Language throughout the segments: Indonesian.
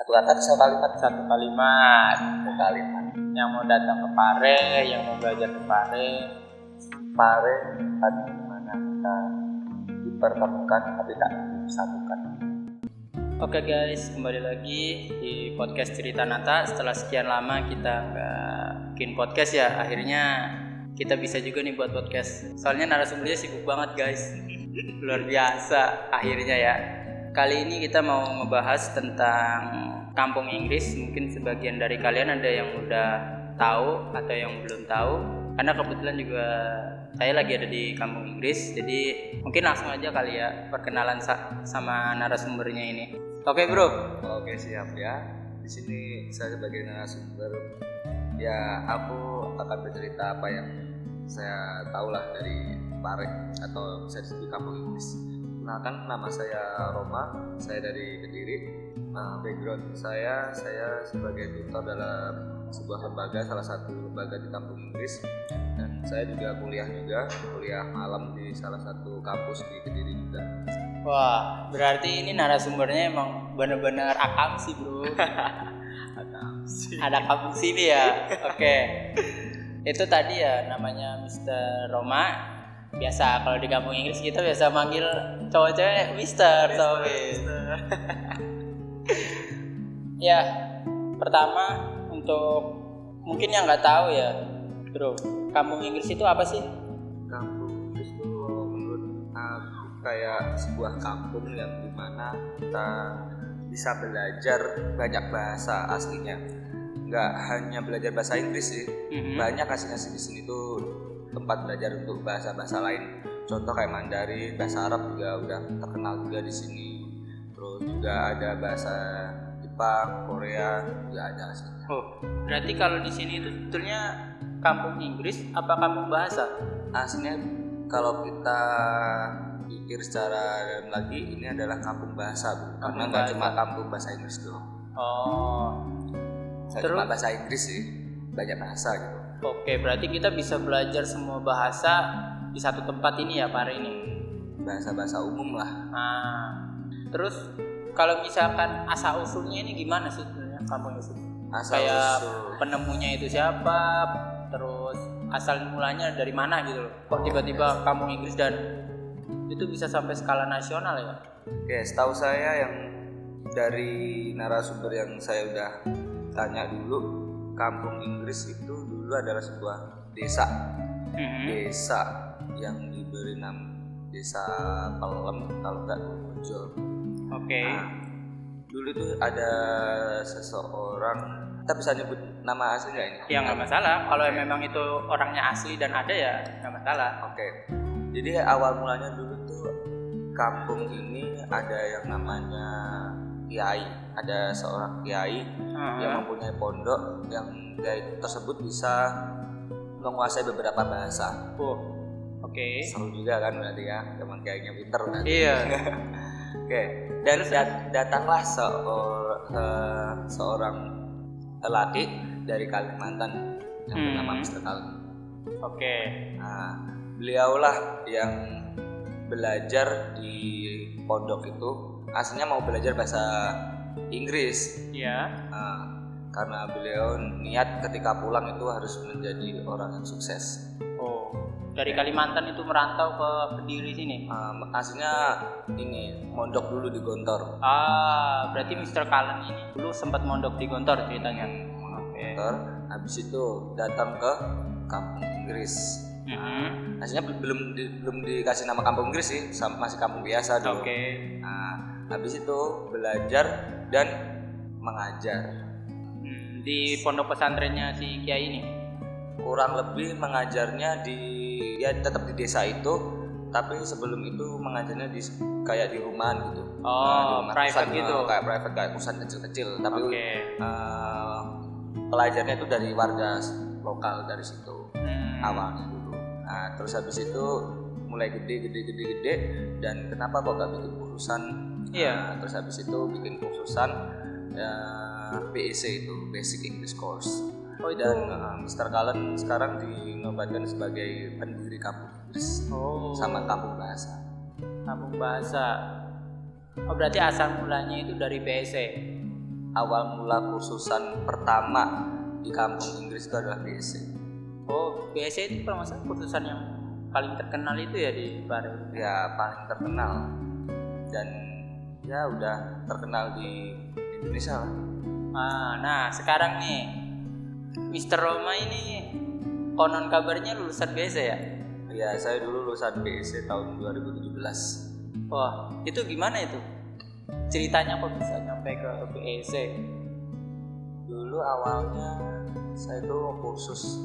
Satu kata satu kalimat? Satu kalimat. Satu kalimat. Yang mau datang ke Pare, yang mau belajar ke Pare. Pare tempat di mana kita dipertemukan tapi tak disatukan. Oke guys, kembali lagi di podcast Cerita Nata. Setelah sekian lama kita nggak bikin podcast ya, akhirnya kita bisa juga nih buat podcast. Soalnya narasumbernya sibuk banget guys, luar biasa akhirnya ya. Kali ini kita mau ngebahas tentang kampung Inggris. Mungkin sebagian dari kalian ada yang udah tahu atau yang belum tahu. Karena kebetulan juga saya lagi ada di kampung Inggris, jadi mungkin langsung aja kali ya perkenalan sa- sama narasumbernya ini. Oke bro, Oke siap ya. Di sini saya sebagai narasumber ya aku akan bercerita apa yang saya tahu lah dari Pare atau saya di kampung Inggris. Kenalkan nama saya Roma, saya dari Kediri. Nah, background saya saya sebagai tutor dalam sebuah lembaga salah satu lembaga di kampung Inggris dan saya juga kuliah juga kuliah malam di salah satu kampus di Kediri juga. wah berarti ini narasumbernya emang bener-bener akam sih bro. ada kampung sini ya. Oke, itu tadi ya namanya Mr. Roma. Biasa kalau di kampung Inggris kita biasa manggil cowok cewek Mister atau Miss. ya, pertama untuk mungkin yang nggak tahu ya, bro, kampung Inggris itu apa sih? kampung Inggris itu menurut aku kayak sebuah kampung yang di mana kita bisa belajar banyak bahasa aslinya nggak hanya belajar bahasa Inggris sih Mhm. banyak asli-asli di sini tuh tempat belajar untuk bahasa-bahasa lain contoh kayak Mandarin bahasa Arab juga udah terkenal juga di sini juga ada bahasa Jepang Korea juga ada aslinya Oh, berarti kalau di sini itu sebetulnya kampung Inggris apa kampung bahasa? aslinya kalau kita pikir secara dalam lagi ini adalah kampung bahasa Bu. karena nggak cuma kampung bahasa Inggris doang Oh, nggak Terus? cuma bahasa Inggris sih banyak bahasa gitu oke. Berarti kita bisa belajar semua bahasa di satu tempat ini ya, Pak ini. bahasa-bahasa umum lah Nah, terus kalau misalkan asal usulnya ini gimana sih sebenarnya kampung itu? asal Kayak usul penemunya itu siapa? Terus asal mulanya dari mana gitu loh? Kok tiba-tiba kampung Inggris dan itu bisa sampai skala nasional ya? oke setahu saya yang dari narasumber yang saya udah tanya dulu kampung Inggris itu dulu adalah sebuah desa Mhm. desa yang diberi nama desa Pelem kalau nggak muncul Oke. Nah, dulu tuh ada seseorang kita bisa nyebut nama asli nggak ini? Ya nggak masalah. Kalau memang itu orangnya asli dan ada ya nggak masalah. Oke. Jadi awal mulanya dulu tuh kampung ini ada yang namanya kiai, ada seorang kiai yang mempunyai pondok yang kiai tersebut bisa menguasai beberapa bahasa. Oh, oke. Seru juga kan berarti ya, teman kiainya pinter kan. Iya. Oke, dan dat- datanglah seor- eh, seorang lelaki dari Kalimantan yang Hmm. bernama Mr. Kali. Oke. Nah, beliaulah yang belajar di pondok itu aslinya mau belajar bahasa Inggris. Iya. Nah, karena beliau niat ketika pulang itu harus menjadi orang yang sukses. Oh, dari Kalimantan itu merantau ke Kediri sini. Um, aslinya ini mondok dulu di Gontor. Ah, berarti Mr. Cullen ini dulu sempat mondok di Gontor ceritanya. Oke. Gontor, habis itu datang ke kampung Inggris. Mhm. Aslinya bel- belum di- belum dikasih nama kampung Inggris sih, masih kampung biasa dulu. Oke. Nah, habis itu belajar dan mengajar. Hmm, di pondok pesantrennya si Kiai ini. Kurang lebih mengajarnya di ya tetap di desa itu, tapi sebelum itu mengajarnya di kayak di rumah gitu. Oh, Nah, di rumah private gitu. eh, kayak private kayak kosan kecil-kecil, tapi Oke. eh, pelajarnya itu dari warga lokal dari situ Hmm. awalnya dulu. Nah, terus habis itu mulai gede gede gede gede dan kenapa kok gak bikin kursusan? Iya. Nah, terus habis itu bikin kursusan ya, BEC itu Basic English Course. Oh itu. Dan uh, Mr. Cullen sekarang dinobatkan sebagai pendiri kampung Inggris Oh. sama kampung bahasa. kampung bahasa. Oh berarti asal mulanya itu dari BSC. awal mula kursusan pertama di kampung Inggris itu adalah BSc. Oh, BSc itu kalau nggak salah kursusan yang paling terkenal itu ya di Pare. Ya paling terkenal dan ya udah terkenal di Indonesia lah. Ah, nah sekarang nih, Mr. Roma ini konon kabarnya lulusan BSc ya? Ya saya dulu lulusan BSc tahun 2017. Wah, itu gimana itu? Ceritanya kok bisa nyampe ke BSc? Dulu awalnya saya itu kursus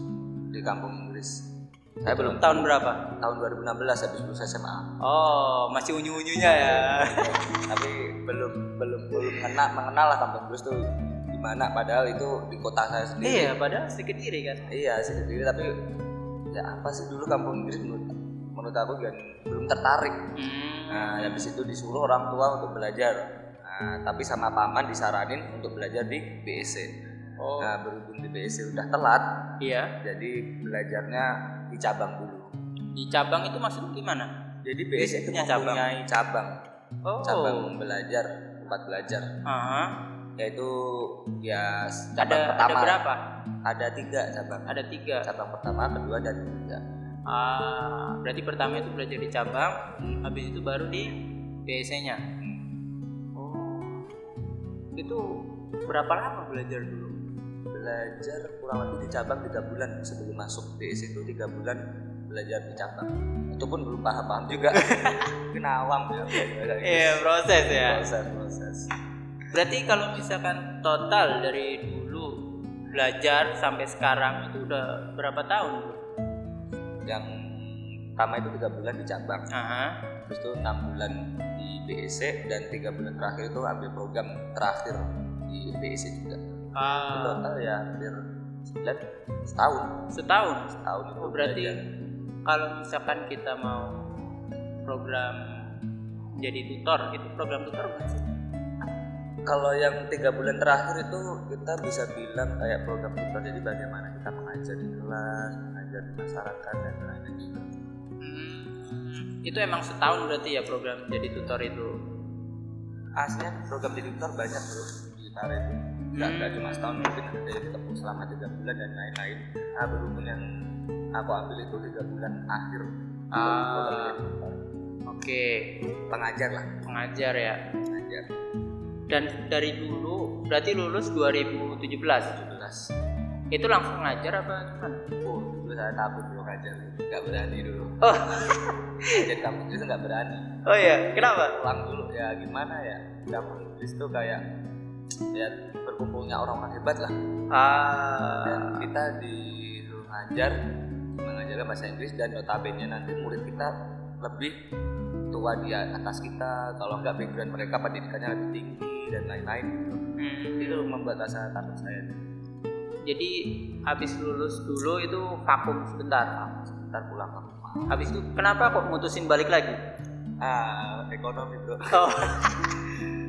di kampung Inggris. Saya belum Tahun berapa? tahun 2016 habis lulus SMA. Oh, masih unyu-unyunya ya. Tapi belum belum belum mengenal mengenal lah kampung Inggris tuh gimana padahal itu di kota saya sendiri. iya, padahal sedikit diri kan. Iya sih sendiri tapi ya apa sih dulu kampung Inggris menurut menurut aku kan belum tertarik. Hmm. Nah, habis itu disuruh orang tua untuk belajar. Nah, tapi sama paman disaranin untuk belajar di BSc. Oh, Nah, berhubung di BSc udah telat, iya. jadi belajarnya di cabang dulu. Di cabang itu maksudnya gimana? Jadi BSc itu punya cabang. cabang, Oh. cabang belajar, tempat belajar, Aha. Yaitu ya Ada cabang ada pertama. berapa? Ada tiga cabang. Ada tiga. Cabang pertama, kedua, dan ketiga. Ah, berarti pertama itu belajar di cabang, habis itu baru di BSc-nya. Oh. Itu berapa lama belajar dulu? Belajar kurang lebih di cabang tiga bulan sebelum masuk BSc itu tiga bulan belajar di cabang. Itu pun belum paham-paham juga. Mungkin awam ya. Iya, proses ya. Proses, proses. Berarti kalau misalkan total dari dulu belajar sampai sekarang itu udah berapa tahun? Yang pertama itu tiga bulan di cabang. Aha. Terus itu enam bulan di BSc dan tiga bulan terakhir itu ambil program terakhir di BSc juga. Ah, Total ya hampir sembilan setahun. setahun. Setahun itu Oh, berarti belajar. kalau misalkan kita mau program jadi tutor, itu program tutor bukan sih? Kalau yang tiga bulan terakhir itu kita bisa bilang kayak program tutor jadi bagaimana kita mengajar di kelas mengajar di masyarakat dan lain-lain juga Hmm, itu emang setahun berarti ya program jadi tutor itu. aslinya program jadi tutor banyak bro di itu nggak nggak cuma setahun mungkin ada yang ditempuh selama tiga bulan dan lain-lain nah berhubung yang aku ambil itu tiga bulan akhir Ah. tutor. Oke, pengajar lah pengajar ya. Dan dari dulu berarti lulus 2017. 17 Itu langsung ngajar apa gimana? oh dulu saya takut bro ngajar nggak berani dulu. Oh, ngajar kampung itu nggak berani. Oh iya, kenapa? pulang dulu. Ya gimana ya? Kampung Inggris tuh kayak ya berkumpulnya orang-orang hebat lah. Dan Ah, kita disuruh ngajar mengajarkan bahasa Inggris dan notabene nanti murid kita lebih tua di atas kita kalau nggak background mereka pendidikannya lebih tinggi dan lain-lain gitu. hmm, itu membuat rasa takut saya jadi habis lulus dulu itu vakum sebentar. sebentar pulang ke rumah Habis itu kenapa kok mutusin balik lagi? ah ekonomi bro Oh.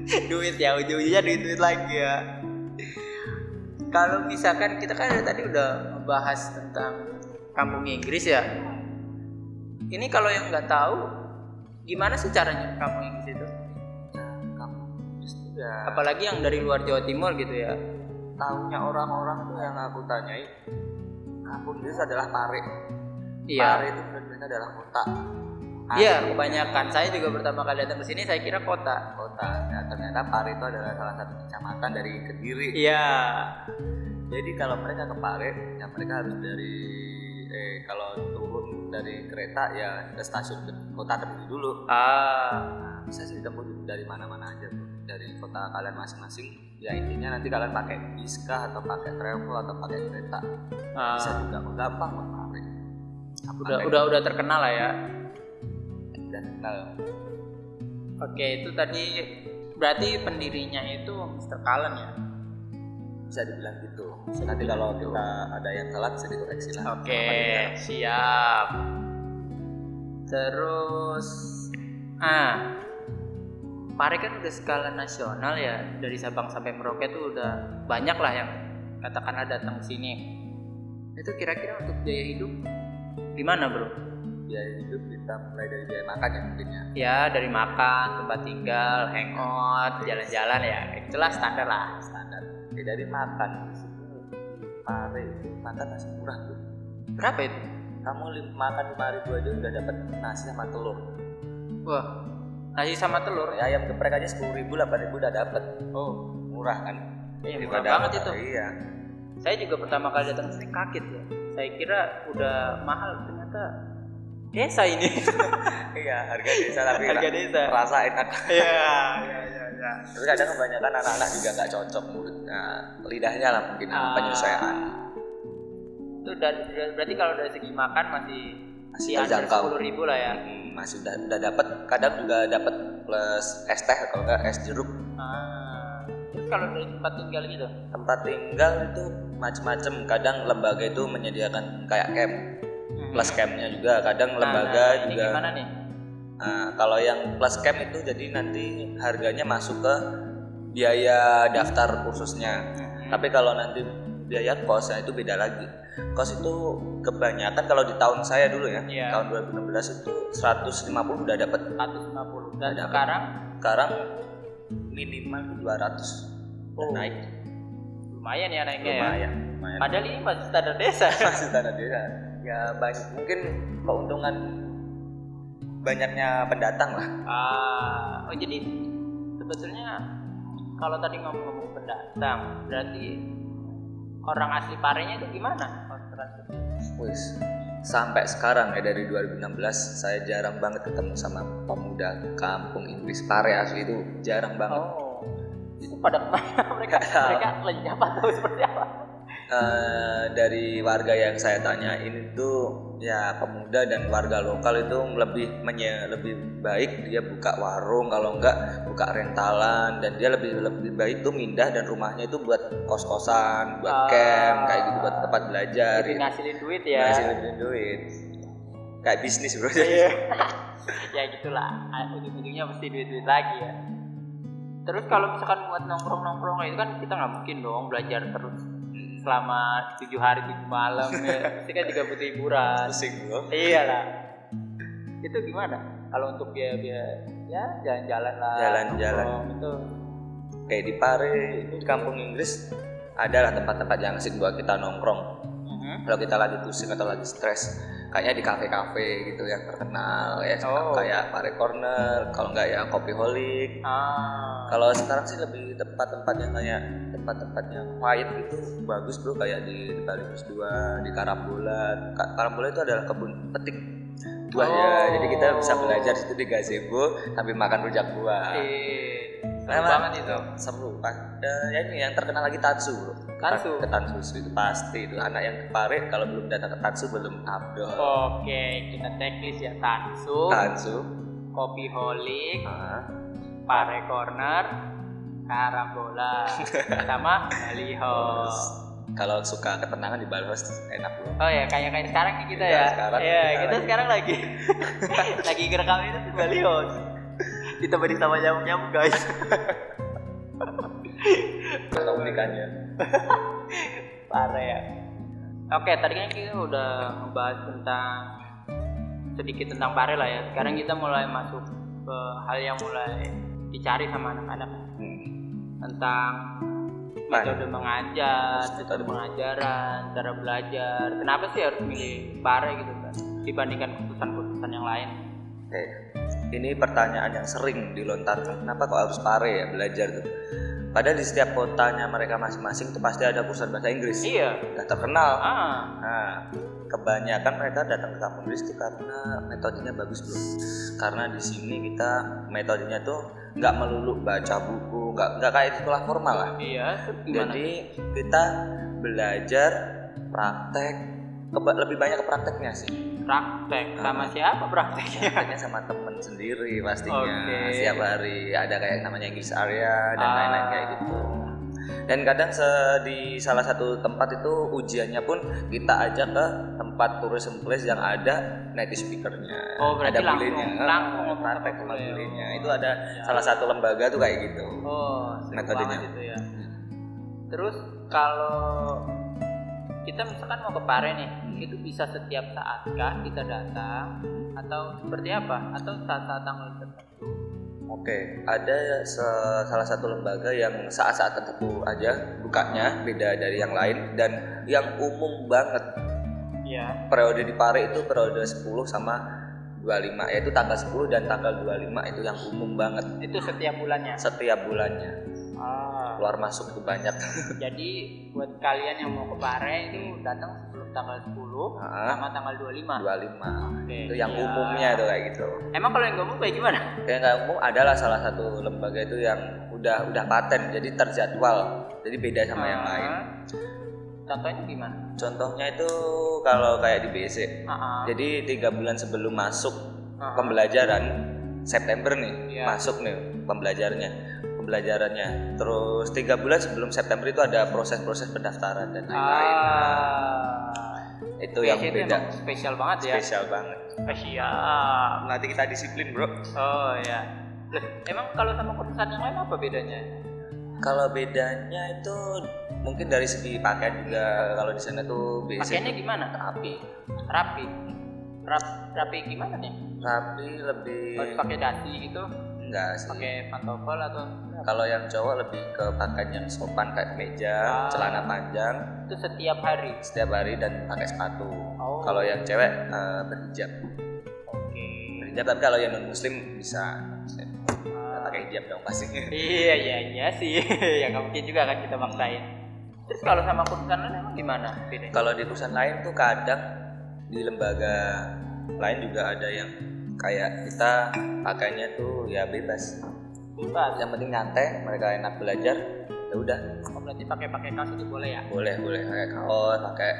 duit ya ujung-ujungnya duit duit lagi ya kalau misalkan kita kan tadi udah membahas tentang kampung Inggris ya ini kalau yang nggak tahu gimana sih caranya kampung Inggris itu? Kampung Inggris tuh ya apalagi yang dari luar Jawa Timur gitu ya. Tahunya orang-orang tuh yang aku tanyai kampung Inggris adalah Pare. Iya. Pare itu benar-benar adalah kota. Iya kebanyakan. saya juga pertama kali datang ke sini saya kira kota. Kota. Ya, ternyata Pare itu adalah salah satu kecamatan dari Kediri. Iya. Jadi kalau mereka ke Pare ya mereka harus dari eh kalau dari kereta ya ke stasiun Ke- kota Kediri dulu. Ah. Nah, bisa sih ditempuh dari mana-mana aja tuh dari kota kalian masing-masing. Ya intinya nanti kalian pakai bis kah atau pakai travel atau pakai kereta. Bisa ah, juga oh, gampang kok udah udah udah terkenal lah ya. Dan kenal Oke, itu tadi berarti pendirinya itu Mr. Cullen ya. Bisa dibilang gitu Bisa nanti kalau gitu. kita ada yang salah bisa dikoreksi lah Oke, Sama dia. siap. Terus ah Pare kan udah skala nasional ya dari Sabang sampai Merauke tuh udah banyak lah yang katakanlah datang ke sini. Itu kira-kira untuk biaya hidup gimana bro? biaya hidup kita mulai dari biaya makan ya mungkin ya Ya dari makan, tempat tinggal, hangout, jalan-jalan ya, itulah standar lah. Ya dari makan di sini pare itu makan nasi murah tuh Berapa itu? kamu makan lima ribu aja udah dapat nasi sama telur Wah, nasi sama telur. ya, ayam geprek aja sepuluh ribu delapan ribu udah dapat Oh, murah kan iya Kita murah banget itu. iya Saya juga pertama kali datang sini kaget ya. Saya kira udah mahal ternyata desa ini. iya harga desa tapi Harga desa. rasa enak Iya, iya, iya, iya. tapi kadang kebanyakan anak-anak juga nggak cocok mulutnya lidahnya lah mungkin Ah. penyesuaian Itu dari, berarti kalau dari segi makan masih Masih terjangkau. sepuluh ribu lah ya. Hmm, masih udah udah dapat kadang juga dapat plus es teh kalau nggak es jeruk Ah. Terus kalau dari tempat tinggal gitu? tempat tinggal itu macam-macam kadang lembaga itu menyediakan kayak camp plus campnya juga kadang Nah, lembaga nah, ini juga gimana nih? Nah, kalau yang plus camp itu jadi nanti harganya masuk ke biaya daftar kursusnya Hmm. tapi kalau nanti biaya kosnya itu beda lagi kos itu kebanyakan kalau di tahun saya dulu ya Iya. tahun 2016 itu 150 udah dapat 150 dan Ada apa? sekarang sekarang minimal 200 Oh. Dan naik lumayan ya naiknya ya. lumayan lumayan Padahal ini masih standar desa. masih tanah desa ya banyak mungkin keuntungan banyaknya pendatang lah ah, oh jadi sebetulnya kalau tadi ngomong-ngomong pendatang, berarti orang asli Parenya itu gimana? Wis sampai sekarang ya dari 2016 saya jarang banget ketemu sama pemuda kampung Inggris Pare asli itu jarang banget Oh, itu pada ke mana mereka? mereka lenyap atau seperti apa? Eh, dari warga yang saya tanya ini tuh ya pemuda dan warga lokal itu lebih menye lebih baik dia buka warung kalau enggak buka rentalan dan dia lebih lebih baik tuh mindah dan rumahnya itu buat kos-kosan Ah. buat camp kayak gitu buat tempat belajar gitu. ngasilin duit ya. Ngasilin duit kayak bisnis bro Iya. ya gitulah. Ah, Ujung-ujungnya mesti duit-duit lagi ya. Terus kalau misalkan buat nongkrong-nongkrong itu kan kita nggak mungkin dong belajar terus selama tujuh hari tujuh malam ya. Pasti kan juga butuh hiburan. pusing bro Iya lah. Itu gimana? Kalau untuk biaya-biaya ya jalan-jalan lah. Jalan-jalan. Itu kayak di Pare di kampung Inggris adalah tempat-tempat yang asik buat kita nongkrong Mhm. kalau kita lagi pusing atau lagi stres kayaknya di kafe-kafe gitu yang terkenal ya Oh. kayak Pare Corner kalau nggak ya Kopi Holic Ah. kalau sekarang sih lebih tempat-tempat yang kayak tempat-tempat yang quiet gitu bagus bro kayak di Bali Pus 2 di Karambola Ka- Karambola itu adalah kebun petik buah ya Oh. jadi kita bisa belajar situ di gazebo sambil makan rujak buah Eh, Memang banget itu. seru. Ada ya ini yang terkenal lagi Tatsu bro. Tansu. ke Tansu itu pasti itu. Anak yang ke Pare kalau belum datang ke Tatsu belum abdol Oke, kita checklist ya. Tansu, Tatsu. Kopi Holik, ah, Pare Corner, Karambola, sama Bali House. kalau suka ketenangan di Bali House enak bro. Oh ya, kayak kayak sekarang nih kita Iya, ya. sekarang Iya, kita kita sekarang lagi. Lagi ngerekam itu di Bali House. Ditemani sama nyamuk-nyamuk guys. keunikannya Pare ya. Oke, tadi kan kita udah ngebahas tentang sedikit tentang Pare lah ya. Sekarang kita mulai masuk ke hal yang mulai dicari sama anak-anak hmm. tentang metode mengajar, Metode metode pengajaran, cara belajar. Kenapa sih harus milih Pare gitu kan dibandingkan kursusan-kursusan yang lain? Oke. Ini pertanyaan yang sering dilontarkan. Kenapa kok harus pare ya belajar tuh? Padahal di setiap kotanya mereka masing-masing tuh pasti ada kursus bahasa Inggris. Iya. Udah terkenal. Ah, Nah, kebanyakan mereka datang ke kampung Inggris itu karena metodenya bagus bro. Karena di sini kita metodenya tuh nggak melulu baca buku, nggak nggak kayak di sekolah formal lah. iya. Gimana? Jadi kita belajar praktek, lebih banyak ke prakteknya sih. Praktek sama Ah. siapa prakteknya? Prakteknya sama temen sendiri pastinya. Oke. Setiap hari ada kayak namanya English area dan Ah. lain-lain kayak gitu. Dan kadang di salah satu tempat itu ujiannya pun kita ajak ke tempat tourism place yang ada native speakernya. Oh, berarti ada langsung- bulenya. langsung Ah, praktek sama. Oh, Itu ada iya. salah satu lembaga tuh kayak gitu. Oh, Metodenya. banget itu ya. Terus kalau kita misalkan mau ke Pare nih, itu bisa setiap saat kah kita datang atau seperti apa? Atau saat-saat tanggal tertentu Oke, ada se- salah satu lembaga yang saat-saat tertentu aja bukanya beda dari yang lain dan yang umum banget Iya. periode di Pare itu periode 10 sama 25 yaitu tanggal 10 dan tanggal 25 itu yang umum banget Itu setiap bulannya. setiap bulannya Ah. Keluar masuk tuh banyak Jadi buat kalian yang mau ke Pare itu datang sebelum tanggal 10 Nah, sama tanggal 25. 25 Oke. itu yang Iya. umumnya tuh kayak gitu Emang kalau yang umum kayak gimana? yang nggak umum adalah salah satu lembaga itu yang udah udah paten jadi terjadwal jadi beda sama yang Ah. lain Contohnya gimana? contohnya itu kalau kayak di BC ah. jadi tiga bulan sebelum masuk Ah. pembelajaran September nih Iya. masuk nih pembelajarannya pembelajarannya terus tiga bulan sebelum September itu ada proses-proses pendaftaran dan lain-lain Ah. itu yang itu beda spesial banget ya. spesial banget Spesial. nanti kita disiplin bro Oh ya. Loh, emang kalau sama kursusan yang lain apa bedanya? kalau bedanya itu mungkin dari segi pakaian juga kalau di sana tuh BC Pakaiannya gimana? rapi Rapi. Rap, rapi gimana nih? rapi lebih Harus pakai dasi gitu, enggak sih pakai pantofel atau kalau yang cowok lebih ke pakaian yang sopan kayak meja Ah. celana panjang itu setiap hari. setiap hari dan pakai sepatu. Oh. Kalau yang cewek eh, berhijab. Oke. Berhijab tapi kalau yang non muslim bisa muslim. Nggak pakai hijab dong pasti. Iya iya iya sih. ya nggak mungkin juga kan kita maksain. Terus kalau sama kursusan lain emang gimana kalau di perusahaan lain tuh kadang di lembaga lain juga ada yang kayak kita pakainya tuh ya bebas. Bebas. Yang penting nyantai, mereka enak belajar. Ya udah, Oh, berarti pakai pakai kaos itu boleh ya? boleh boleh pakai kaos, pakai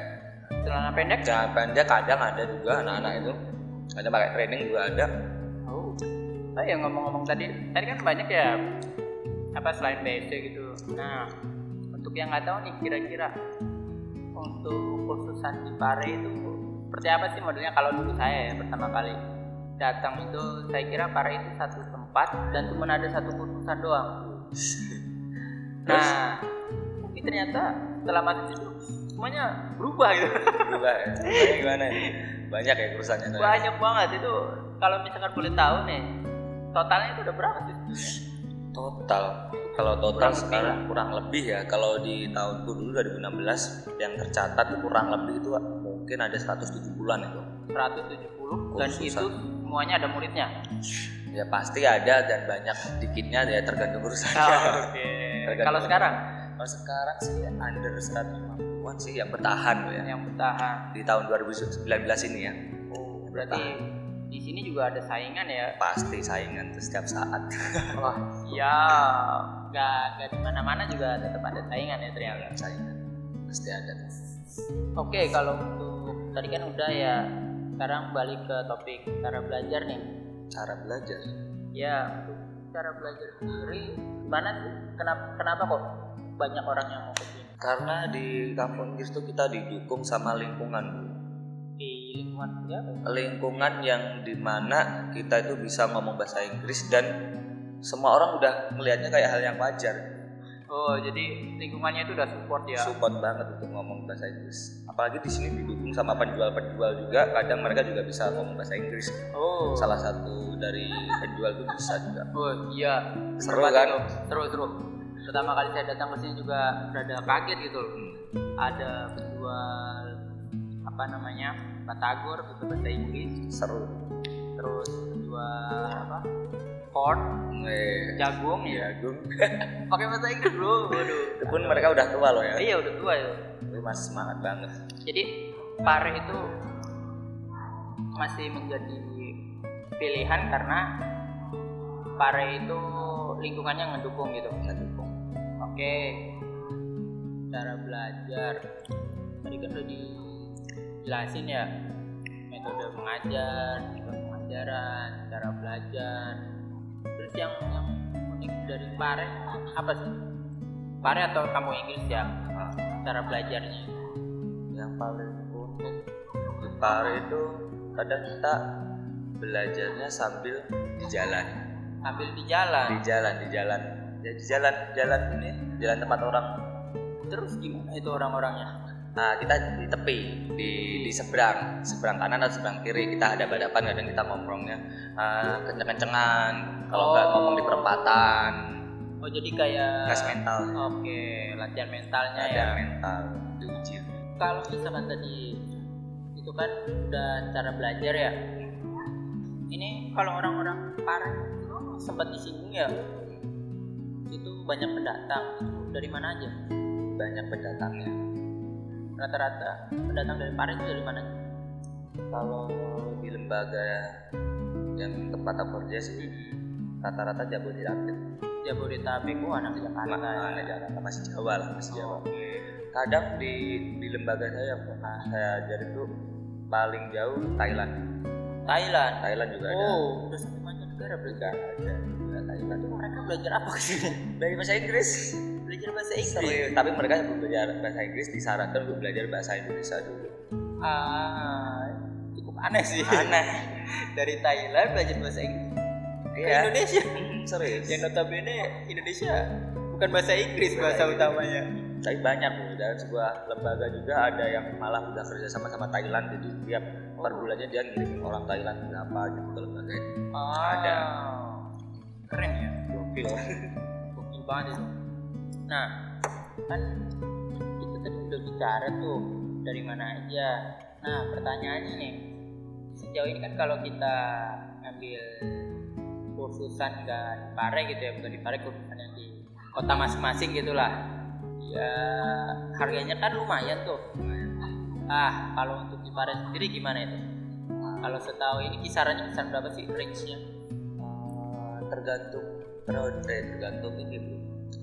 Celana pendek? jangan pendek kadang ada juga anak-anak itu. Ada pakai training juga ada. Oh. Ya ngomong-ngomong tadi, tadi kan banyak ya apa selain BSC gitu. Nah, untuk yang nggak tahu nih kira-kira untuk kursusan di Pare itu seperti apa sih modelnya kalau dulu saya ya pertama kali datang itu saya kira Pare itu satu tempat dan cuma ada satu kursusan doang. Nah, tapi ternyata setelah masuk situ semuanya berubah gitu. Berubah ya. Banyak gimana nih? Banyak ya urusannya. tuh ya? banyak banget itu kalau misalkan boleh tahu nih totalnya itu udah berapa sih Total kalau total Kurang lebih sekarang kurang lebih ya kalau di tahunku dulu 2016 yang tercatat kurang lebih itu mungkin ada 170-an itu. 170 dan itu semuanya ada muridnya? Ya pasti ada dan banyak dikitnya ya tergantung urusannya. oke. Tergantung. kalau sekarang? Kalau sekarang sih under 150-an sih yang bertahan ya. Yang bertahan. Di tahun 2019 ini ya. oh berarti di sini juga ada saingan ya? Pasti saingan tuh setiap saat. wah ya nggak nggak di mana mana juga tetap ada saingan ya ternyata. Saingan. Pasti ada. oke kalau untuk tadi kan udah ya sekarang balik ke topik cara belajar nih Cara belajar. Ya, untuk cara belajar sendiri gimana sih? Kenapa kenapa kok banyak orang yang mau ke sini? Karena di kampung Inggris tuh kita didukung sama lingkungan. Di lingkungan ya? lingkungan yang di mana kita itu bisa ngomong bahasa Inggris dan semua orang udah melihatnya kayak hal yang wajar Oh, jadi lingkungannya itu udah support ya. support banget untuk ngomong bahasa Inggris apalagi di sini didukung sama penjual-penjual juga kadang mereka juga bisa ngomong bahasa Inggris Oh. salah satu dari penjual itu bisa juga Oh, iya. Seru kan? Seru, seru. Pertama kali saya datang ke sini juga rada kaget gitu loh. Hmm. Ada penjual apa namanya? Batagor gitu bahasa Inggris, seru terus penjual apa? Corn, eh jagung ya ya. Gung. Pakai bahasa Inggris, Bro. Waduh. itu pun mereka udah tua loh ya Iya, udah tua ya. tapi masih semangat banget Jadi pare itu masih menjadi pilihan karena pare itu lingkungannya ngedukung gitu. ngedukung Oke, cara belajar tadi kan udah dijelasin ya metode mengajar, metode pengajaran, cara belajar. Terus yang yang unik dari pare apa sih? Pare atau kamu Inggris ya? Cara belajarnya. yang paling unik di Pare itu kadang kita belajarnya sambil di jalan Sambil di jalan. di jalan di jalan ya di jalan jalan ini jalan tempat orang Terus gimana itu orang-orangnya? Nah, kita di tepi, di, di seberang, seberang kanan atau seberang kiri kita ada badapan kadang kita ngomongnya uh, kenceng-kencengan. Kalau nggak Oh. ngomong di perempatan, Oh jadi kayak tes mental, Oke, latihan mentalnya ada ya. mental diuji. Kalau misalkan tadi itu kan udah cara belajar ya. Ini kalau orang-orang parah sempat disinggung ya. Itu banyak pendatang. Itu dari mana aja? Banyak pendatangnya. Rata-rata pendatang dari Pare itu dari mana? Kalau di lembaga yang tempat aku kerja sih rata-rata Jabodetabek. Jabodetabek, oh anak Jakarta. Mana ya. Jakarta masih Jawa lah, masih Jawa. Oke. Kadang di di lembaga saya yang pernah saya ajar itu paling jauh Thailand. Thailand. Thailand juga ada. Oh, udah sampai mancanegara berarti. Ada juga Thailand. Itu mereka belajar apa sini? Dari bahasa Inggris. Belajar bahasa Inggris. Serius. Tapi mereka belum belajar bahasa Inggris disarankan untuk belajar bahasa Indonesia dulu. Ah, cukup aneh sih. Aneh. Dari Thailand belajar bahasa Inggris ke Iya. Indonesia. Serius. Yang notabene Indonesia bukan bahasa Inggris bahasa utamanya. Tapi banyak loh dalam sebuah lembaga juga ada yang malah udah kerja sama sama Thailand jadi tiap per bulannya dia ngirimin orang Thailand berapa gitu ke lembaga. Ah, Ada. Keren ya. Gokil. Gokil banget itu. Nah, kan itu tadi udah bicara tuh dari mana aja. Nah, pertanyaannya nih. Sejauh ini kan kalau kita ngambil kursusan di Pare gitu ya, bukan di Pare kursusan yang di kota masing-masing gitulah. Ya harganya kan lumayan tuh. Ah, kalau untuk di Pare sendiri gimana itu? Kalau setahu ini kisarannya kisaran berapa sih range-nya? Eh, tergantung periode tergantung ini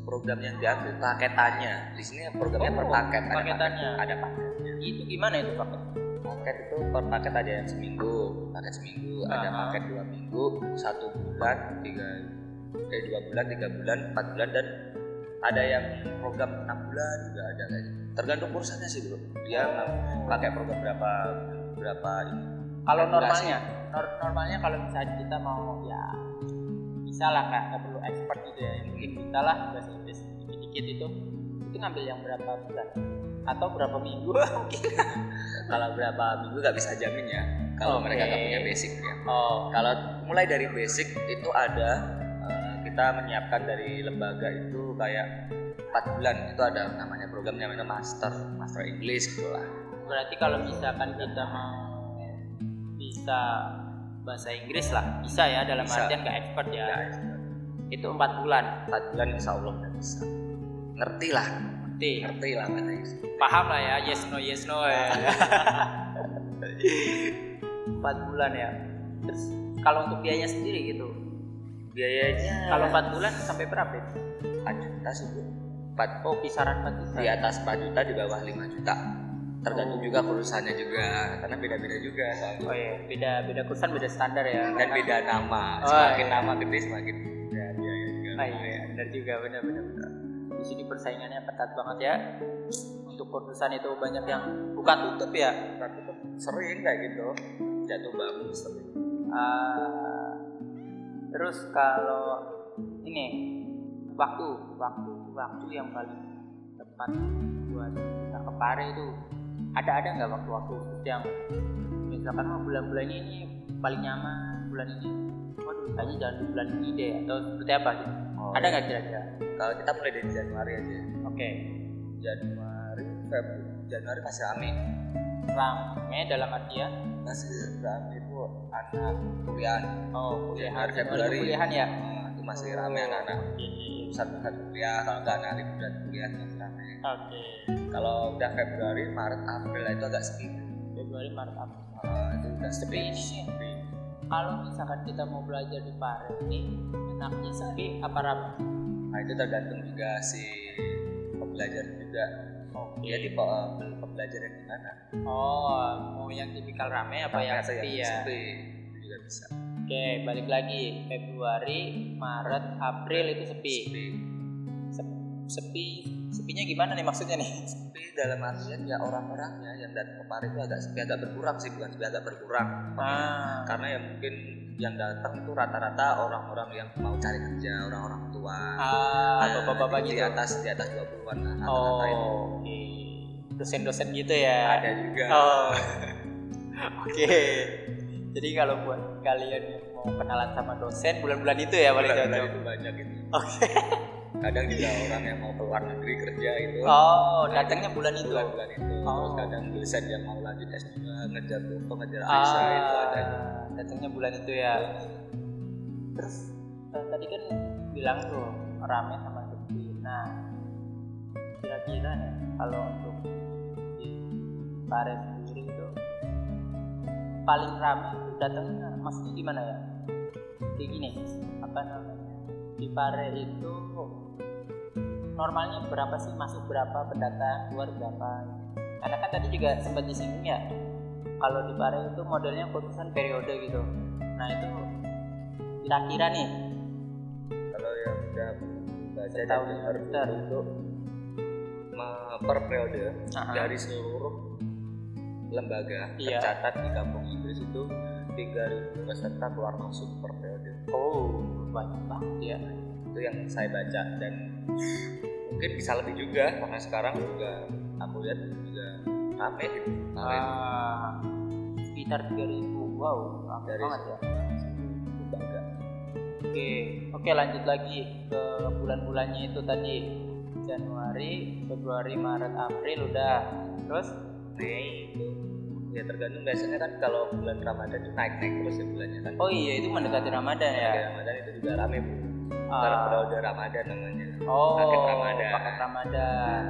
program yang diambil paketannya di sini programnya per Oh, paket ada paketannya. paket, ada paketnya Itu gimana itu paket? paket itu per paket ada yang seminggu paket seminggu ada Aha. paket dua minggu satu bulan tiga eh dua bulan tiga bulan empat bulan dan ada yang program enam bulan juga ada kayak gitu. tergantung kursannya sih bro dia mau pakai program berapa berapa ini Kalau normalnya, nor- normalnya kalau misalnya kita mau ya bisa lah kak, nggak perlu expert gitu ya, mungkin kita lah bahasa Inggris dikit-dikit itu, itu ngambil yang berapa bulan? Atau berapa minggu? Mungkin? kalau berapa minggu nggak bisa jamin ya. Kalau Oke. mereka nggak punya basic ya. Oh, Kalau mulai dari basic itu ada eh, kita menyiapkan dari lembaga itu kayak 4 bulan. Itu ada namanya program namanya master master English gitu lah. berarti kalau misalkan kita mau bisa bahasa Inggris lah, bisa ya dalam Bisa. artian nggak expert ya. Ya, Itu empat bulan, 4 bulan insya Allah udah bisa. Ngerti lah, ngerti, ngerti lah bahasa Inggris. paham lah ya, yes no yes no ya. Empat bulan ya. Terus kalau untuk biayanya sendiri gitu, Biayanya kalau empat bulan sampai berapa? ya? 4 juta sih bro. 4 Oh kisaran empat juta. di atas 4 juta di bawah 5 juta. Tergantung Oh. juga perusahaannya juga karena beda-beda juga soalnya. Oh iya, beda beda kursan beda standar ya. Dan beda nama. Oh, Semakin iya. nama gede semakin ya biaya juga. Ah, iya, benar juga, benar benar benar. Di sini persaingannya ketat banget ya. Untuk kursusan itu banyak yang buka tutup ya. Tapi tuh sering kayak gitu jatuh bangun sering Ah, terus kalau ini waktu waktu waktu yang paling tepat buat kita ke Pare itu ada ada nggak waktu-waktu khusus yang misalkan oh, bulan-bulan ini paling nyaman bulan ini. Waduh kayaknya jangan di bulan ini deh atau seperti apa gitu. Oh, ada nggak kira-kira? Kalau kita mulai dari Januari aja. Oke. Januari Februari Januari masih rame. Rame dalam artian? Masih rame itu anak kuliah. Oh kuliahan Februari. kuliahan ya? Nah, itu masih rame anak-anak. pusat-pusat kuliah kalau nggak anak liburan kuliah masih rame oke. Kalau udah Februari Maret April itu agak sepi. Februari Maret April. Ah, itu udah sepi. Sepi. kalau misalkan kita mau belajar di Pare ini enaknya sepi apa rame? nah itu tergantung juga si pembelajar juga. Oke. dia tipe pembelajar yang gimana. Oh, mau yang tipikal rame apa yang sepi ya? sepi itu juga bisa. Oke, balik lagi. Februari, Maret, April itu sepi. sepi. Sep- Sepi, sepinya gimana nih maksudnya nih? sepi dalam artian ya orang-orangnya yang datang ke Pare itu agak sepi agak berkurang sih bukan sepi agak berkurang. Ah, karena ya mungkin yang datang itu rata-rata orang-orang yang mau cari kerja orang-orang tua. Ah. Nah, bapak-bapak di gitu. atas di atas 20-an lah rata-rata itu Oh, oke. dosen-dosen gitu ya? Ada juga. Oh. Oke. Jadi kalau buat kalian yang mau kenalan sama dosen bulan-bulan itu ya paling Bulan-bulan itu banyak oke kadang juga orang yang mau keluar negeri kerja itu oh datangnya bulan itu? bulan-bulan itu. Terus Oh. kadang dosen yang mau lanjut S2 ngejar tuh ngejar Aisyah itu ada ah datangnya bulan itu ya? Terus eh, tadi kan bilang tuh rame sama sepi nah kira-kira nih kalau untuk di Pare sendiri itu paling rame itu datangnya maksudnya gimana ya? Kayak gini apa namanya di Pare itu normalnya berapa sih masuk berapa pendatang keluar berapa karena kan tadi juga sempat disinggung ya kalau di Pare itu modelnya khususan periode gitu nah itu kira-kira nih kalau yang udah baca dengar semester. itu per periode Aha. dari seluruh lembaga Iya. tercatat di kampung Inggris itu 3000 peserta keluar masuk per periode. Oh banyak banget ya itu yang saya baca. Dan mungkin bisa lebih juga karena sekarang juga aku lihat juga rame gitu Ah, sekitar 3000 wow rame dari banget ya? lembaga Oke, oke lanjut lagi ke bulan-bulannya itu tadi. Januari, Februari, Maret, April udah. Terus? Mei itu ya tergantung biasanya kan kalau bulan Ramadan itu naik naik terus ya bulannya kan oh iya itu mendekati Ramadan ya. Bulan Ramadan itu juga rame bu Ah. Kalau periode Ramadan namanya Oh, Paket Ramadan. paket Ramadan.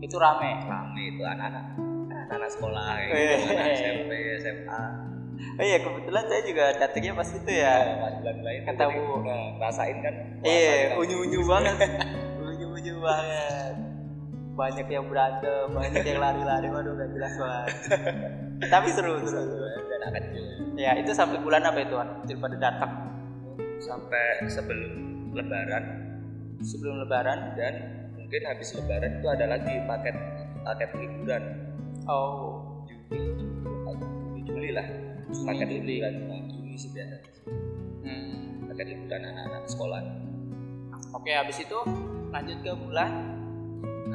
Itu rame. rame itu anak-anak anak sekolah Wih. gitu, anak SMP SMA Oh iya kebetulan saya juga datangnya pas itu ya. pas bulan lain Kan tahu. nah, rasain kan Iya, puasa unyu-unyu banget. unyu-unyu banget. Banyak yang berantem, banyak yang lari-lari, waduh gak jelas banget. Tapi seru, seru, seru. dan akan Ya, itu sampai bulan apa itu, kecil pada datang? sampai sebelum Lebaran Sebelum lebaran. dan mungkin habis Lebaran itu ada lagi paket paket liburan Oh, Juni Juli lah Juni, paket Juli. liburan nah, Juni sih biasa hmm. paket liburan anak-anak sekolah Oke, habis itu lanjut ke bulan.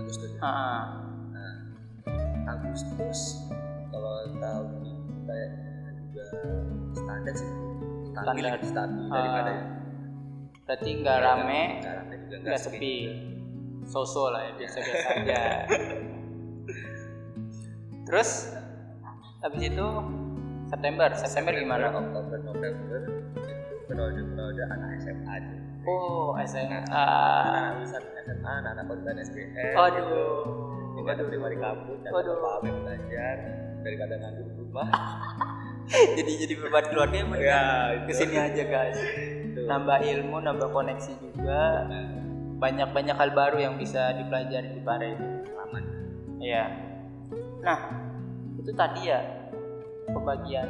Agustus Ah, Agustus kalau tahun ini kayaknya juga standar sih stabil Standar. stabil Ah, daripada berarti nggak rame, nggak rame juga nggak nggak sepi. So-so lah ya, biasa-biasa aja. Terus habis itu September, September gimana? Oktober November itu periode periode anak SMA aja Oh, SMA. anak lulusan SMA anak-anak korban SBM Aduh. tinggal di mari kampus dan Waduh. pamit belajar daripada nganggur di rumah jadi jadi beban keluarga emang ya itu ke sini aja guys. itu. Nambah ilmu, nambah koneksi juga. Banyak-banyak hal baru yang bisa dipelajari di Pare itu. aman Iya. Nah, itu tadi ya pembagian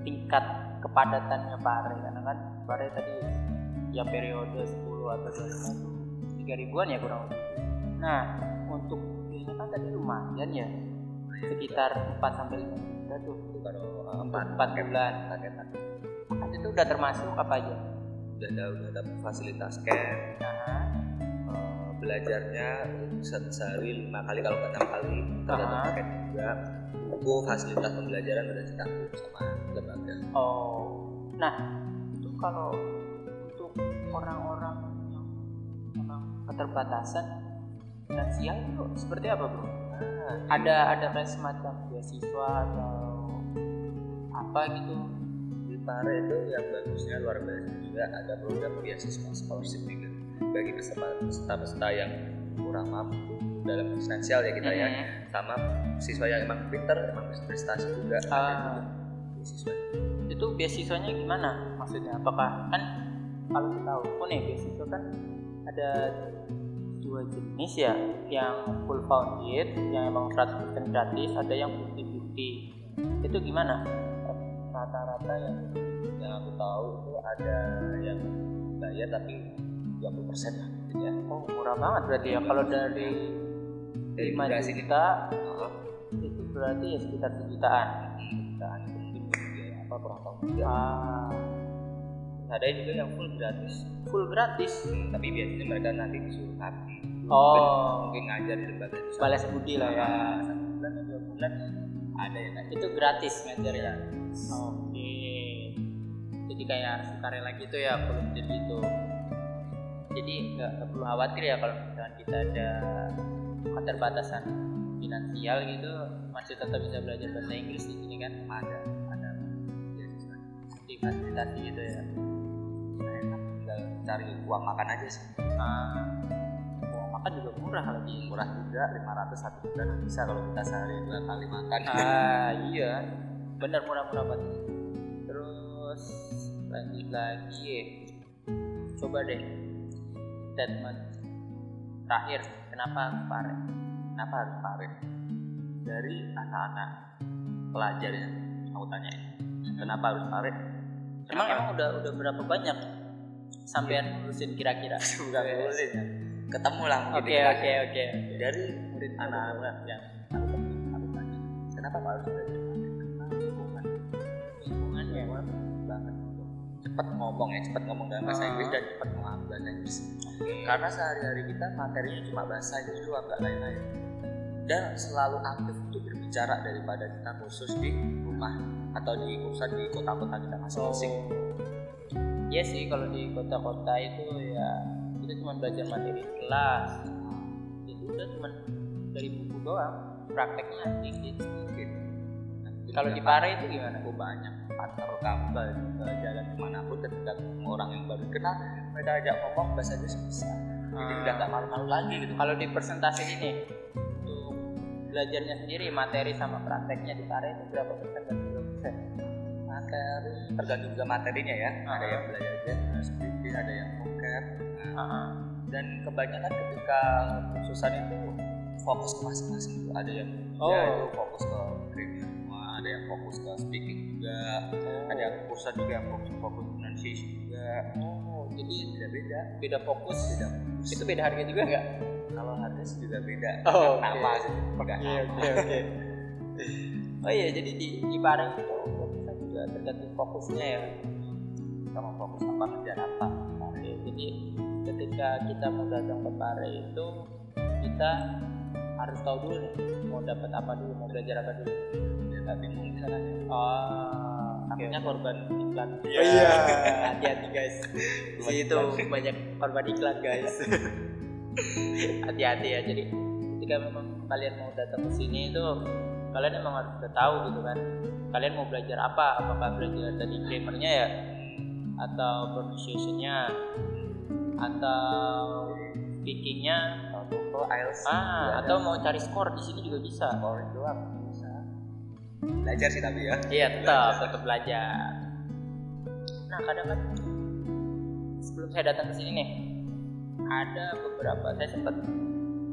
tingkat kepadatannya Pare karena kan Pare tadi ya periode 10 atau 25 itu 3 ribuan ya kurang lebih. Nah, untuk ini kan tadi lumayan ya sekitar 4 sampai 5 juta tuh kalau uh, untuk empat 4 bulan. paket Paket itu udah termasuk apa aja? udah ada udah ada fasilitas camp Nah, eh, belajarnya se- sehari lima kali kalau nggak enam kali tergantung Aha. paket juga buku fasilitas pembelajaran udah ditanggung sama lembaga oh. Nah, itu kalau orang-orang yang memang keterbatasan finansial itu seperti apa, Bro? nah, Ada ada kayak semacam beasiswa atau apa gitu? di Pare itu yang bagusnya luar biasa juga ada program beasiswa scholarship juga bagi peserta-peserta yang kurang mampu dalam finansial ya kita ya Mhm. sama siswa yang emang pinter emang berprestasi juga Ah. beasiswa Itu beasiswanya gimana? Maksudnya apakah kan kalau kita tahu oh nih beasiswa kan ada dua jenis ya yang full founded yang emang 100% gratis ada yang 50-50 itu gimana? rata-rata yang yang aku tahu itu ada yang bayar tapi 20 persen lah gitu ya Oh murah banget berarti ya kalau dari Dari 5 durasi ini. juta Heeh. itu berarti ya sekitar sejutaan jutaan itu mungkin biaya apa kurang tahu ah, ada juga yang full gratis. Full gratis? Hmm, tapi biasanya mereka nanti disuruh nanti Oh. mungkin ngajar di lembaga itu balas budi lah ya. Satu bulan atau dua bulan ada yang kayak itu gratis ngajarnya? Oke. Jadi kayak sukarela gitu ya kalau jadi gitu. Jadi nggak perlu khawatir ya kalau misalnya kita ada keterbatasan finansial gitu masih tetap bisa belajar bahasa Inggris di sini kan? Ada ada beasiswa difasilitasi gitu ya enak tinggal cari uang makan aja sih. Ah. Uang makan juga murah lagi murah juga 500 satu bulan bisa kalau kita sehari dua kali makan. Ah iya. Benar murah-murah banget. Terus lanjut lagi. Coba deh statement terakhir. Kenapa harus pare kenapa harus parit? Dari anak-anak pelajar yang aku tanya kenapa harus parit emang emang udah udah berapa banyak sampean lulusin kira-kira? Bukan lulusin ya ketemu lah oke oke ya. oke. Dari murid anak-anak yang aku temui, aku tanya kenapa Pak harus belajar lingkungan lingkungan banget. Cepat ngomong ya cepat ngomong dalam bahasa Ah. Inggris dan cepat memahami bahasa Inggris. Karena sehari-hari kita materinya cuma bahasa Inggris doang nggak lain-lain. Dan selalu aktif untuk berbicara daripada kita khusus di rumah atau di khusus di kota-kota kita masing-masing. Iya sih kalau di kota-kota itu ya kita cuma belajar materi kelas. Itu udah cuma dari buku doang prakteknya dikit. Mungkin. Nah, kalau di Pare itu gimana? aku banyak partner kamu ke, ke jalan ke mana pun ketika ketemu orang yang baru. Kenal mereka ajak ngomong bahasa Inggris bisa. Jadi Ah. udah gak malu-malu lagi gitu. Kalau di persentase ini untuk belajarnya sendiri materi sama prakteknya di Pare itu berapa persen materi. Tergantung juga materinya ya. Ada Ah. yang belajar general speaking ada yang nah, Ah, dan kebanyakan ketika khususan itu fokus ke masing-masing ada yang Oh. ya itu fokus ke semua ada yang fokus ke speaking juga ada yang khususan juga yang fokus fokus pronunciation juga. Oh jadi beda-beda. Beda fokus beda itu beda harga juga? Nggak kalau harga sih juga beda. Oh, nama oke. sih beda Oke oke oke. Oh iya jadi di di Pareng itu kita juga tergantung fokusnya ya. sama fokus apa ngejar apa Oke, jadi ketika kita mau datang ke Pare itu kita harus tahu dulu nih mau dapat apa dulu mau belajar apa dulu. ya nggak bingung di sana Oh, takutnya korban iklan Oh iya, hati-hati guys. Di situ banyak korban iklan guys. hati-hati ya. Jadi ketika memang kalian mau datang ke sini itu kalian emang harus udah tahu gitu kan. Kalian mau belajar apa? Apakah belajar dari grammarnya ya, atau pronunciationnya, atau speakingnya, TOEFL IELTS ah, atau mau cari skor di sini juga bisa. scoring doang bisa. Belajar sih tapi ya. Iya tetap tetap belajar. Nah kadang kan sebelum saya datang ke sini nih ada beberapa saya sempat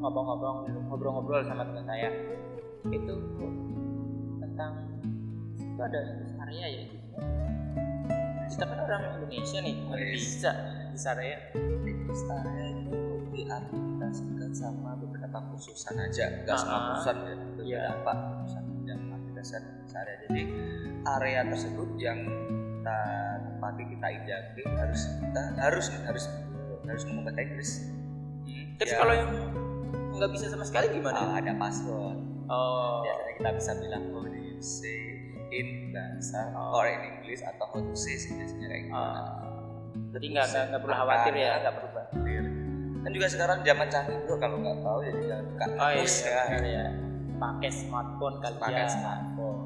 ngobrol-ngobrol ngobrol-ngobrol sama teman saya itu tentang itu ada area ya gitu. kita kan orang Indonesia nih Yes. bisa bisa area saya itu diaplikasikan sama beberapa khususan aja nggak Ah, semua ah. khususan ya Iya. beberapa khususan yang aplikasikan area jadi area tersebut yang kita tempati kita injaki harus kita harus harus harus ngomong bahasa Inggris terus Ya. kalau yang nggak bisa sama sekali gimana Ah, ada password oh biasanya kita bisa bilang how do you say in bahasa or in English atau how to say sih biasanya kayak gitu Ah, jadi nggak nggak nggak perlu khawatir ya nggak perlu khawatir kan juga sekarang zaman canggih bro kalau nggak tahu ya jangan buka Oh iya, iya, ya benar ya. Pakai smartphone kali pakai ya. smartphone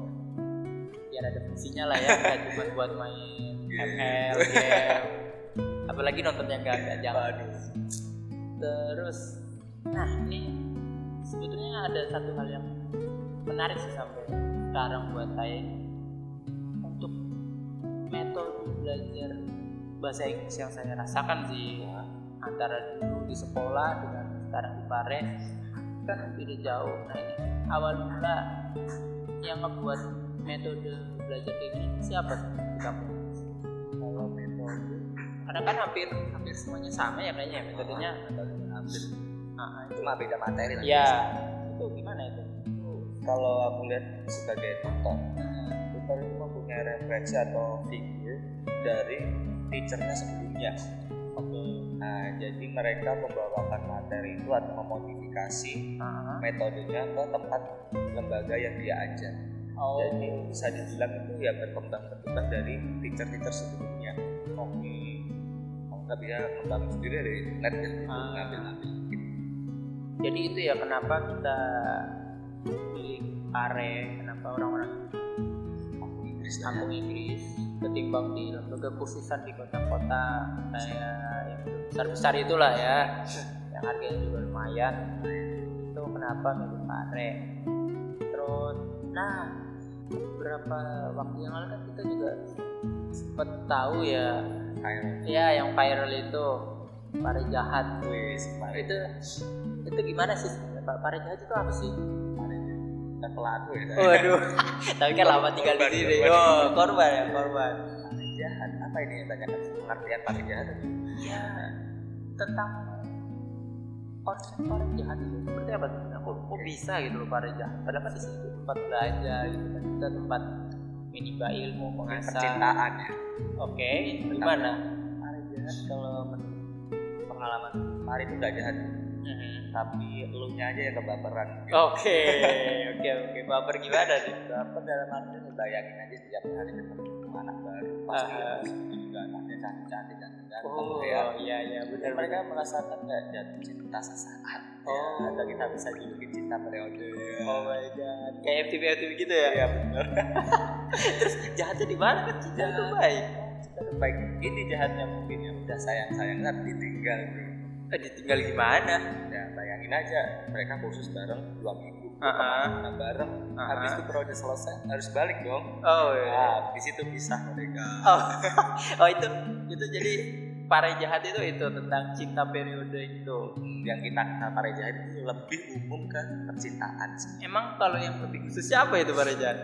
Biar ada fungsinya lah ya, nggak cuma buat main Game. ML, game. Apalagi nonton yang gak gak jangan. Waduh. Terus, nah ini sebetulnya ada satu hal yang menarik sih sampai sekarang buat saya untuk metode belajar bahasa Inggris yang saya rasakan sih antara dulu di sekolah dengan sekarang di Pare kan beda jauh. Nah ini awal mula yang ngebuat metode belajar kayak gini siapa sih kampung? kalau metode Karena kan hampir hampir semuanya sama ya kayaknya metodenya. metode hampir cuma beda materi lah ya itu gimana itu? kalau aku lihat sebagai tutor tutor itu mempunyai referensi atau video dari teachernya sebelumnya Oke. nah Nah, jadi mereka membawakan materi itu atau memodifikasi Ah, metodenya ke tempat lembaga yang dia ajar. oh Jadi bisa dibilang itu ya berkembang berkembang dari teacher-teacher sebelumnya. oke Kalau nggak bisa ngembangin sendiri dari net ya, gitu, Ah. ngambil-ngambil. Jadi itu ya kenapa kita pilih pare kenapa orang-orang Inggris kampung Inggris ketimbang di lembaga khususan di kota-kota kayak yang besar-besar itulah ya yang harganya juga lumayan. Itu kenapa milih pare terus nah beberapa waktu yang lalu kan kita juga sempat tahu ya Kayak ya yang viral itu pare jahat. Kemarin itu itu gimana sih Pak pare jahat itu apa sih kan pelaku ya. Waduh, tapi kan lama tinggal di sini. Oh, korban ya, korban. Jahat apa ini yang tanyakan pengertian paling jahat? Iya, tentang konsep paling jahat itu seperti apa tuh? Kok, kok bisa gitu loh paling jahat? Padahal kan di sini tempat belajar gitu kan, kita tempat menimba ilmu, mengasah. Percintaan ya. Oke, gimana? Paling jahat kalau pengalaman Mari itu gak jahat, Mhm. Tapi elunya aja yang kebaperan. Oke, oke, oke. Baper gimana sih? Baper dalam arti bayangin aja setiap hari ketemu anak baru pasti Ah. juga anaknya cantik-cantik dan ganteng Oh, ya. iya, iya, benar mereka merasakan nggak jatuh cinta sesaat. Oh. ya, atau kita bisa julukin cinta periode. Ya. Oh my god, kayak FTV FTV gitu ya? Iya benar. Terus jahatnya di mana kan cinta itu baik. Cinta baik. Ini jahatnya mungkin ya udah sayang sayang tapi ditinggal bro. Eh, ditinggal gimana? Ya bayangin aja mereka khusus bareng dua minggu. Ah. ke mana bareng. Ah, Habis ah. itu periode selesai harus balik dong. Oh iya. Nah, di situ pisah mereka. Oh, oh itu itu jadi pare jahat itu itu tentang cinta periode itu. yang kita kenal para jahat itu lebih umum ke percintaan sih. Emang kalau yang lebih khusus siapa itu pare jahat?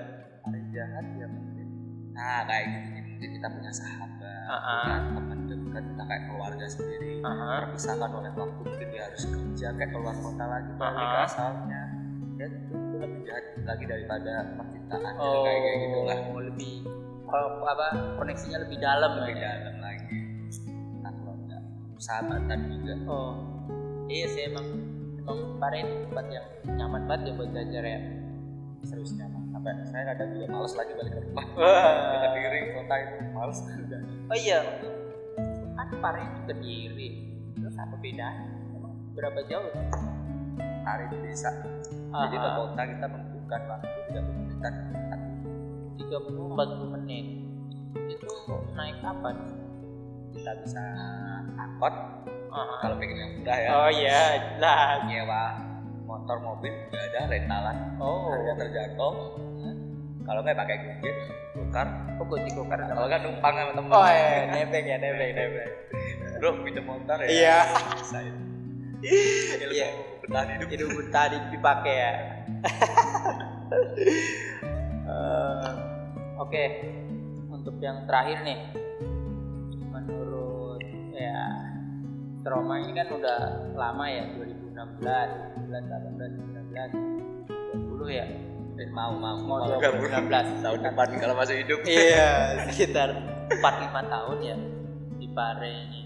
Para jahat ya mungkin nah kayak nih, mungkin kita punya sahabat Ah, ah. punya teman dekat kita kayak keluarga sendiri. Aha. terpisahkan oleh waktu mungkin dia harus kerja kayak keluar kota lagi balik ke ah. asalnya. Ya itu, itu lebih jahat lagi daripada percintaan Oh, kayak kayak gitu lah lebih kalau apa koneksinya lebih dalam lebih ya. dalam lagi. Nah kalau enggak sahabatan juga. Oh, iya sih emang emang itu tempat yang nyaman banget ya buat belajar ya. serius nyaman. Sampai saya kadang juga males lagi balik ke rumah. Ke diri kota itu males. Udah Oh iya, kan pare itu kediri. Terus apa bedanya? Emang berapa jauh? hari di desa jadi ke kota kita membutuhkan waktu tidak membutuhkan tiga puluh empat puluh menit. Itu naik kapan? kita bisa angkot kalau pengen yang mudah ya Oh iya, jelas. nyewa motor mobil nggak ada rentalan Oh, harga terjangkau kalau nggak pakai gojek tukar kok gue karena kalau nggak numpang sama temen Oh iya, nebeng ya, nebeng, nebeng. bro pinjam motor ya Iya. Iya. bertahan hidup Itu tadi dipakai ya. Eh, Oke, untuk yang terakhir nih, menurut ya trauma ini kan udah lama ya 2016, 2019, 18, 19, 20 ya. Eh, mau mau. Mau mau 2016 tahun depan kalau masih hidup. Iya sekitar 4-5 tahun ya di Pare ini.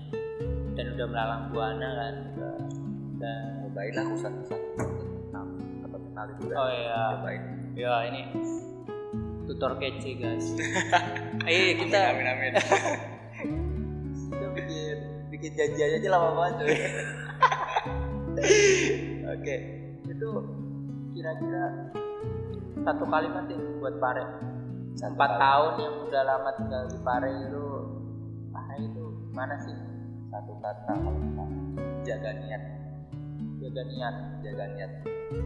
Dan udah melalang buana kan udah, udah cobainlah usaha-usaha atau kenal juga. Oh iya. Cobain. Ya ini tutor kece guys. Ayo kita amin amin. Kita bikin bikin janjian aja lama banget oke itu kira-kira satu kalimat ya buat Pare. Empat tahun yang udah lama tinggal di Pare itu Pare itu mana sih? Satu kata kalau jaga niat. Jaga niat jaga niat.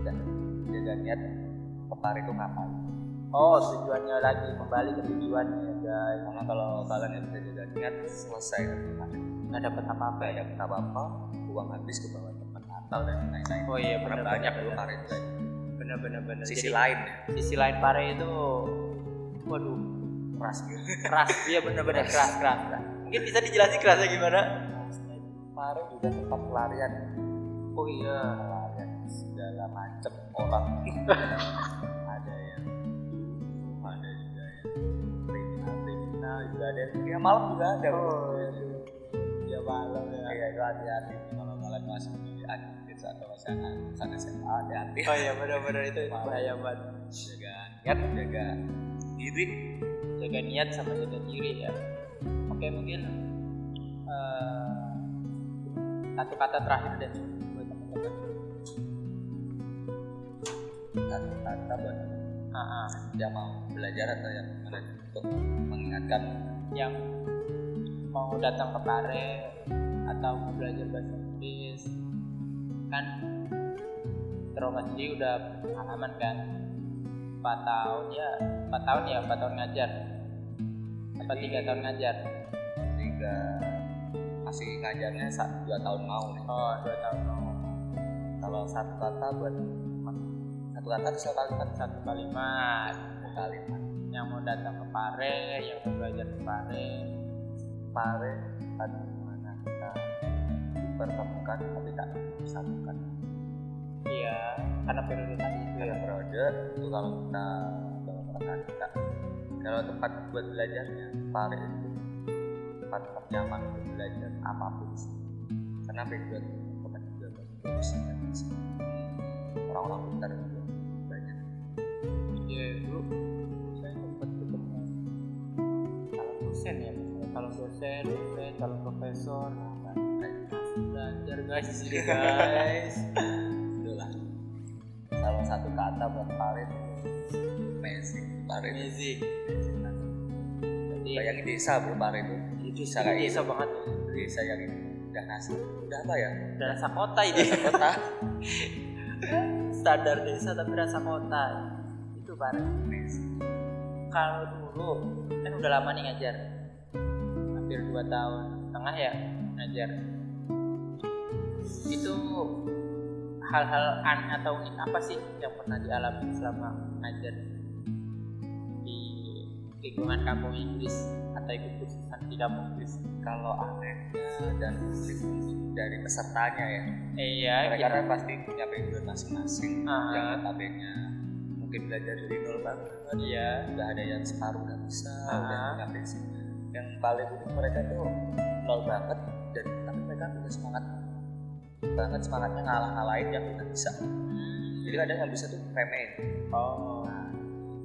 Dan jaga niat. Kepar itu ngapain? Oh tujuannya lagi kembali ke tujuannya ya guys. Karena kalau kalian yang bisa jaga niat selesai nggak dapat apa-apa nggak ya ada apa apa uang habis ke bawah teman Natal dan lain-lain. Oh iya benar banyak dulu kemarin kan benar benar benar sisi Jadi, lain sisi lain Pare itu waduh keras gitu keras dia benar-benar keras. keras keras. mungkin bisa dijelasin kerasnya gimana? Kemarin juga tempat pelarian. Oh iya pelarian segala macam orang. Ada yang ada juga yang kriminal kriminal juga ada yang ya malam juga ada. Oh, udah malam ya. Iya itu hati-hati. Kalau kalian masih di atau misalnya misalnya SMA hati-hati oh iya benar-benar itu bahaya banget. Jaga niat jaga diri. Jaga niat sama jaga diri ya. Oke mungkin eh, satu kata terakhir deh buat teman-teman. Satu kata buat Ah, ah. yang mau belajar atau yang untuk mengingatkan. Yang mau datang ke Pare atau mau belajar bahasa Inggris kan Roma sendiri udah pengalaman kan. 4 tahun ya 4 tahun ya 4 tahun ngajar. Apa tiga tahun ngajar? Tiga. Masih ngajarnya satu dua tahun mau nih. oh dua tahun mau. Kalau satu kata buat satu kata bisa kalimat satu kalimat kalimat yang mau datang ke Pare yang mau belajar ke Pare. Pare tadi dipertemukan tapi tak disatukan. Iya karena periode tadi itu ya. Ya periode itu kalau kita kalau mereka kita kalau tempat buat belajarnya pare itu tempat tempat nyaman untuk belajar apa pun sih. Karena background teman juga bagus orang-orang pintar juga banyak. Iya dulu saya sempat ketemu. Calon dosen ya calon dosen, dosen, calon profesor, guys di sini guys. itulah salah satu kata buat pare itu Music. Jadi bayangin desa bro pare itu itu sih kayak bisa gitu. banget. desa yang ini udah nasi udah apa ya Dan rasa kota ini. desa kota Standar desa tapi rasa kota. Itu amazing Kalau dulu kan udah lama nih ngajar. Hampir 2 tahun setengah ya ngajar. Itu hal-hal aneh atau unik apa sih yang pernah dialami selama ngajar di lingkungan kampung Inggris atau ikut kursusan di kampung Inggris? kalau anehnya dan unik dari pesertanya ya Iya, mereka kita, kan pasti punya background masing-masing Ah. yang notabene mungkin belajar dari nol banget iya, udah ada yang separuh udah bisa Ah. udah punya basic yang paling unik mereka tuh nol banget dan tapi mereka punya semangat banget semangatnya ngalah-ngalahin yang udah bisa. Jadi kadang yang bisa tuh remehin oh,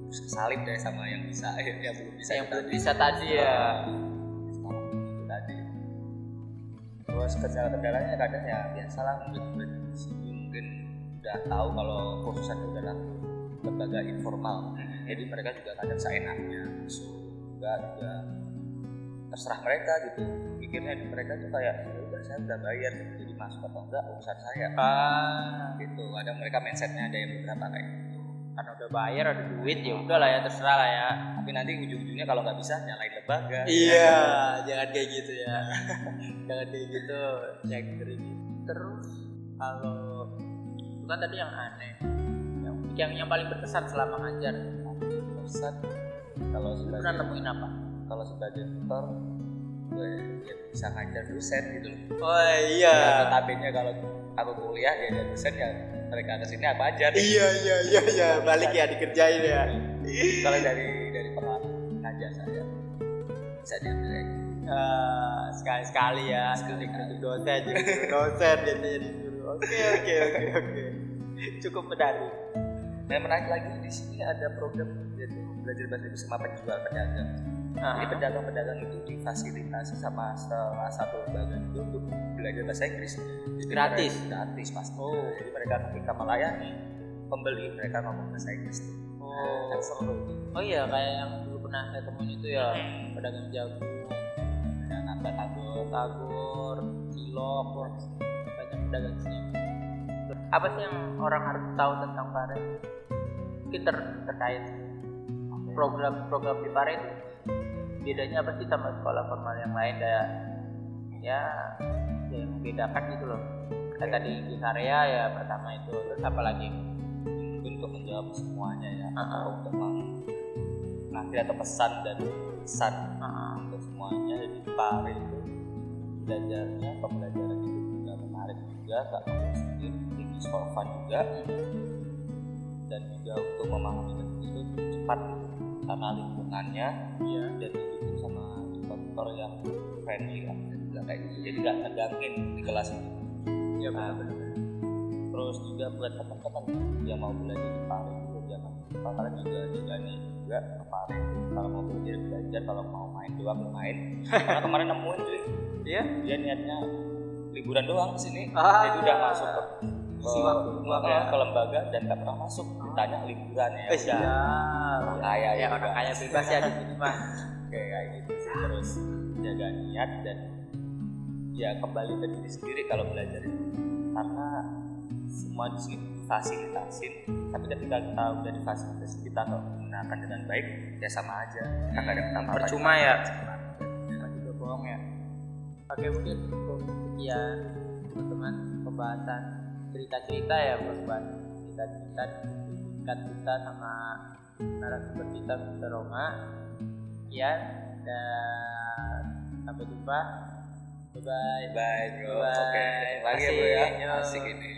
terus kesalip deh sama yang bisa yang belum bisa yang kita belum bisa tadi ya. itu tadi. Terus kendala-kendalanya kadang ya biasalah sini mungkin udah tahu kalau kursusan itu adalah lembaga informal. Jadi mereka juga kadang seenaknya masuk juga juga terserah mereka gitu pikirnya mereka tuh kayak ya udah saya udah bayar gitu jadi masuk atau enggak urusan saya Ah, gitu kadang mereka mindsetnya ada yang beberapa kayak gitu karena udah bayar ada duit ya udah lah ya terserah lah ya. tapi nanti ujung-ujungnya kalau nggak bisa nyalain lembaga Iya, jangan kayak gitu ya. jangan kayak gitu, ngeri gitu. Terus kalau itu kan tadi yang aneh, yang yang, yang paling berkesan selama ngajar. Ustad kalau Lu pernah nemuin apa? Kalau sebagai tutor gue ya bisa ngajar dosen gitu loh Oh ya iya. notabene kalau aku kuliah ya ada dosen ya mereka ke sini apa aja nih Iya iya iya iya balik ya dikerjain ya. kalau dari dari pengalaman ngajar saya bisa diambil gitu. Eh, sekali sekali ya Sekali-kali. jadi dosen jadi dosen biasanya disuruh. Oke oke oke oke. Cukup menarik. dan menarik lagi di sini ada program yaitu belajar bahasa Inggris sama penjual pedagang Jadi pedagang-pedagang itu difasilitasi sama salah satu lembaga itu untuk belajar bahasa Inggris Jadi Gratis? mereka- gratis pasti Oh. jadi mereka ketika melayani pembeli mereka ngomong bahasa Inggris tuh Oh. kan seru Oh iya kayak yang dulu pernah saya temuin itu ya pedagang jagung, dan apa tabur tagor, cilok, banyak pedagang sini. Apa sih yang orang harus tahu tentang Pare? Mungkin ter terkait program-program di Pare itu bedanya apa sih sama sekolah formal yang lain? Kayak ya ya yang membedakan gitu loh. Kayak tadi di area ya pertama itu terus apa lagi? untuk menjawab semuanya ya ah. atau untuk meng- ngasih atau pesan dan pesan Ah, untuk semuanya. Jadi pare itu belajarnya pembelajaran itu juga menarik juga gak English for fun juga. Dan juga untuk memahami itu cepat karena lingkungannya Iya. dan didukung sama tutor-tutor yang friendly lah kayak gitu jadi nggak tergangguin di kelas itu Iya Nah, benar-benar. terus juga buat teman-teman yang mau belajar di Paris itu jangan lupa kalian juga jalani juga ke Paris kalau mau belajar belajar kalau mau main doang ya main karena kemarin nemuin cuy Iya. dia niatnya liburan doang ke sini Ah. jadi udah masuk ke ke, ya. ke lembaga dan nggak pernah masuk ditanya liburan ya Eh, udah siap. Orang kaya ya ya orang kaya bebas ya di sini mah. kayak kayak gitu sih terus jaga niat dan ya kembali ke diri sendiri kalau belajar karena semua di sini fasilitasin tapi ketika kita udah difasilitasi kita nggak menggunakan dengan baik ya sama aja nggak ada apa-apa Percuma ya. Kita juga bohong ya. Oke mungkin untuk sekian teman-teman pembahasan cerita-cerita ya buat cerita-cerita singkat kita sama narasumber kita Mr. Roma. Sekian dan sampai jumpa. Bye bye. bye bro Bye. oke lagi ya bro ya asik ini